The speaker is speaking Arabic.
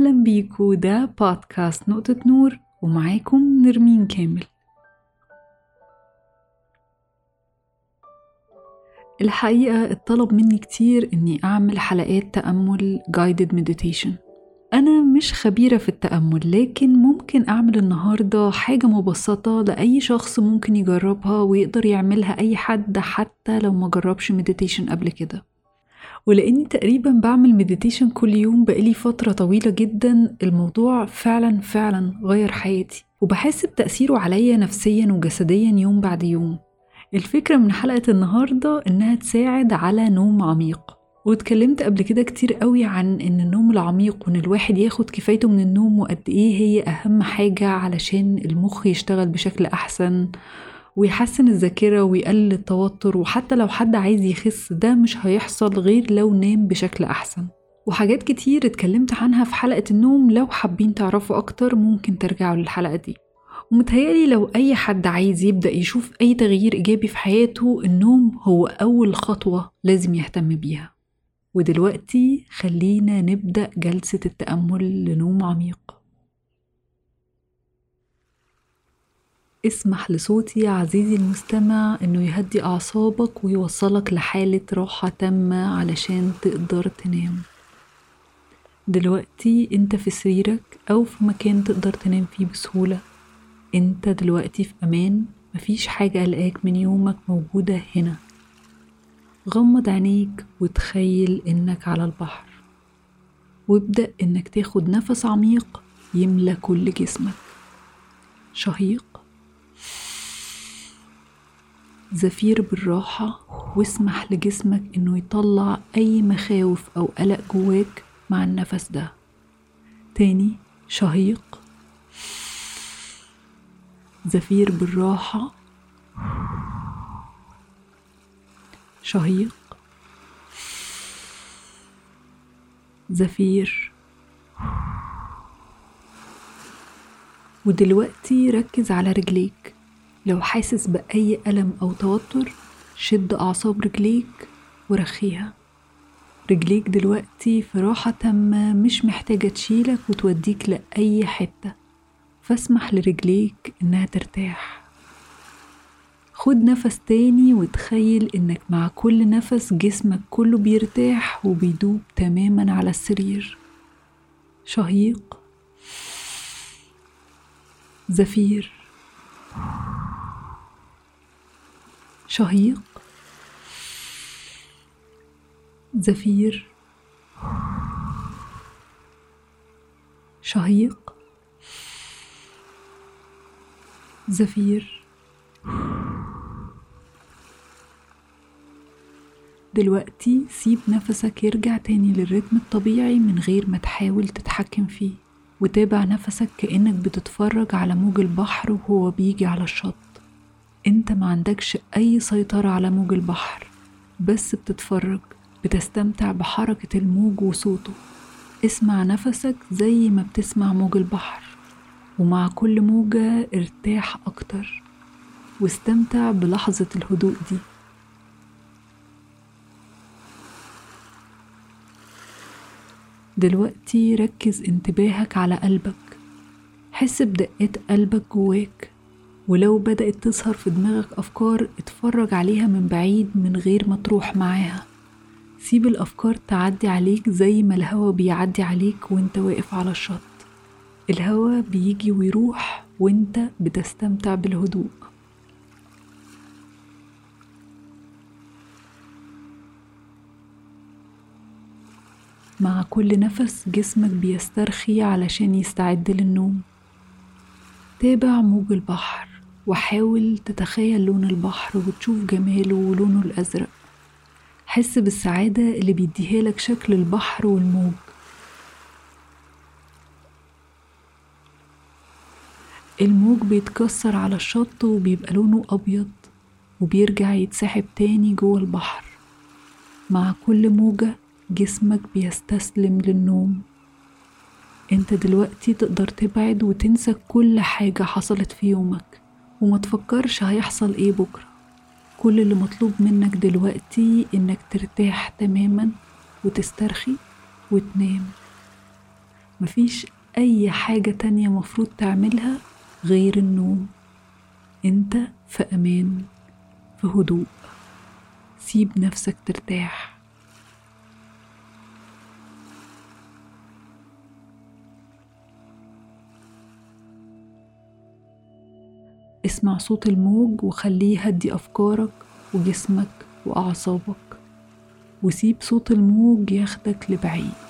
أهلا بيكو ده بودكاست نقطة نور ومعاكم نرمين كامل. الحقيقة اتطلب مني كتير إني أعمل حلقات تأمل guided meditation. أنا مش خبيرة في التأمل لكن ممكن أعمل النهاردة حاجة مبسطة لأي شخص ممكن يجربها ويقدر يعملها أي حد حتى لو ما جربش مديتيشن قبل كده. ولأني تقريبا بعمل مديتيشن كل يوم بقالي فترة طويلة جدا الموضوع فعلا فعلا غير حياتي. وبحس بتأثيره عليا نفسيا وجسديا يوم بعد يوم. الفكرة من حلقة النهاردة إنها تساعد على نوم عميق. واتكلمت قبل كده كتير قوي عن إن النوم العميق وإن الواحد ياخد كفايته من النوم وقد إيه هي أهم حاجة علشان المخ يشتغل بشكل أحسن. ويحسن الذاكرة ويقلل التوتر وحتى لو حد عايز يخس ده مش هيحصل غير لو نام بشكل أحسن. وحاجات كتير اتكلمت عنها في حلقة النوم لو حابين تعرفوا أكتر ممكن ترجعوا للحلقة دي. ومتهيألي لو أي حد عايز يبدأ يشوف أي تغيير إيجابي في حياته النوم هو أول خطوة لازم يهتم بيها. ودلوقتي خلينا نبدأ جلسة التأمل لنوم عميق. اسمح لصوتي عزيزي المستمع إنه يهدي أعصابك ويوصلك لحالة راحة تامة علشان تقدر تنام. دلوقتي أنت في سريرك أو في مكان تقدر تنام فيه بسهولة. أنت دلوقتي في أمان مفيش حاجة قلقاك من يومك موجودة هنا. غمض عينيك وتخيل إنك على البحر. وابدأ إنك تاخد نفس عميق يملى كل جسمك. شهيق؟ زفير بالراحة واسمح لجسمك إنه يطلع أي مخاوف أو قلق جواك مع النفس ده. تاني شهيق. زفير بالراحة. شهيق. زفير. ودلوقتي ركز على رجليك. لو حاسس بأي ألم أو توتر شد أعصاب رجليك ورخيها. رجليك دلوقتي في راحة تامة مش محتاجة تشيلك وتوديك لأي حتة. فاسمح لرجليك إنها ترتاح. خد نفس تاني وتخيل إنك مع كل نفس جسمك كله بيرتاح وبيدوب تماما على السرير. شهيق. زفير. شهيق زفير شهيق زفير دلوقتي سيب نفسك يرجع تاني للرتم الطبيعي من غير ما تحاول تتحكم فيه وتابع نفسك كأنك بتتفرج على موج البحر وهو بيجي على الشط. انت ما عندكش اي سيطرة على موج البحر بس بتتفرج بتستمتع بحركة الموج وصوته. اسمع نفسك زي ما بتسمع موج البحر ومع كل موجة ارتاح أكتر. واستمتع بلحظة الهدوء دي. دلوقتي ركز انتباهك على قلبك. حس بدقات قلبك جواك. ولو بدأت تظهر في دماغك أفكار اتفرج عليها من بعيد من غير ما تروح معاها. سيب الأفكار تعدي عليك زي ما الهوا بيعدي عليك وانت واقف على الشط. الهوا بيجي ويروح وانت بتستمتع بالهدوء. مع كل نفس جسمك بيسترخي علشان يستعد للنوم. تابع موج البحر. وحاول تتخيل لون البحر وتشوف جماله ولونه الأزرق. حس بالسعادة اللي بيديها لك شكل البحر والموج. الموج بيتكسر على الشط وبيبقى لونه أبيض وبيرجع يتسحب تاني جوه البحر. مع كل موجة جسمك بيستسلم للنوم. انت دلوقتي تقدر تبعد وتنسى كل حاجة حصلت في يومك. وما تفكرش هيحصل إيه بكرة. كل اللي مطلوب منك دلوقتي إنك ترتاح تماما وتسترخي وتنام. مفيش أي حاجة تانية مفروض تعملها غير النوم. أنت في أمان في هدوء. سيب نفسك ترتاح. اسمع صوت الموج وخليه يهدي أفكارك وجسمك وأعصابك وسيب صوت الموج ياخدك لبعيد.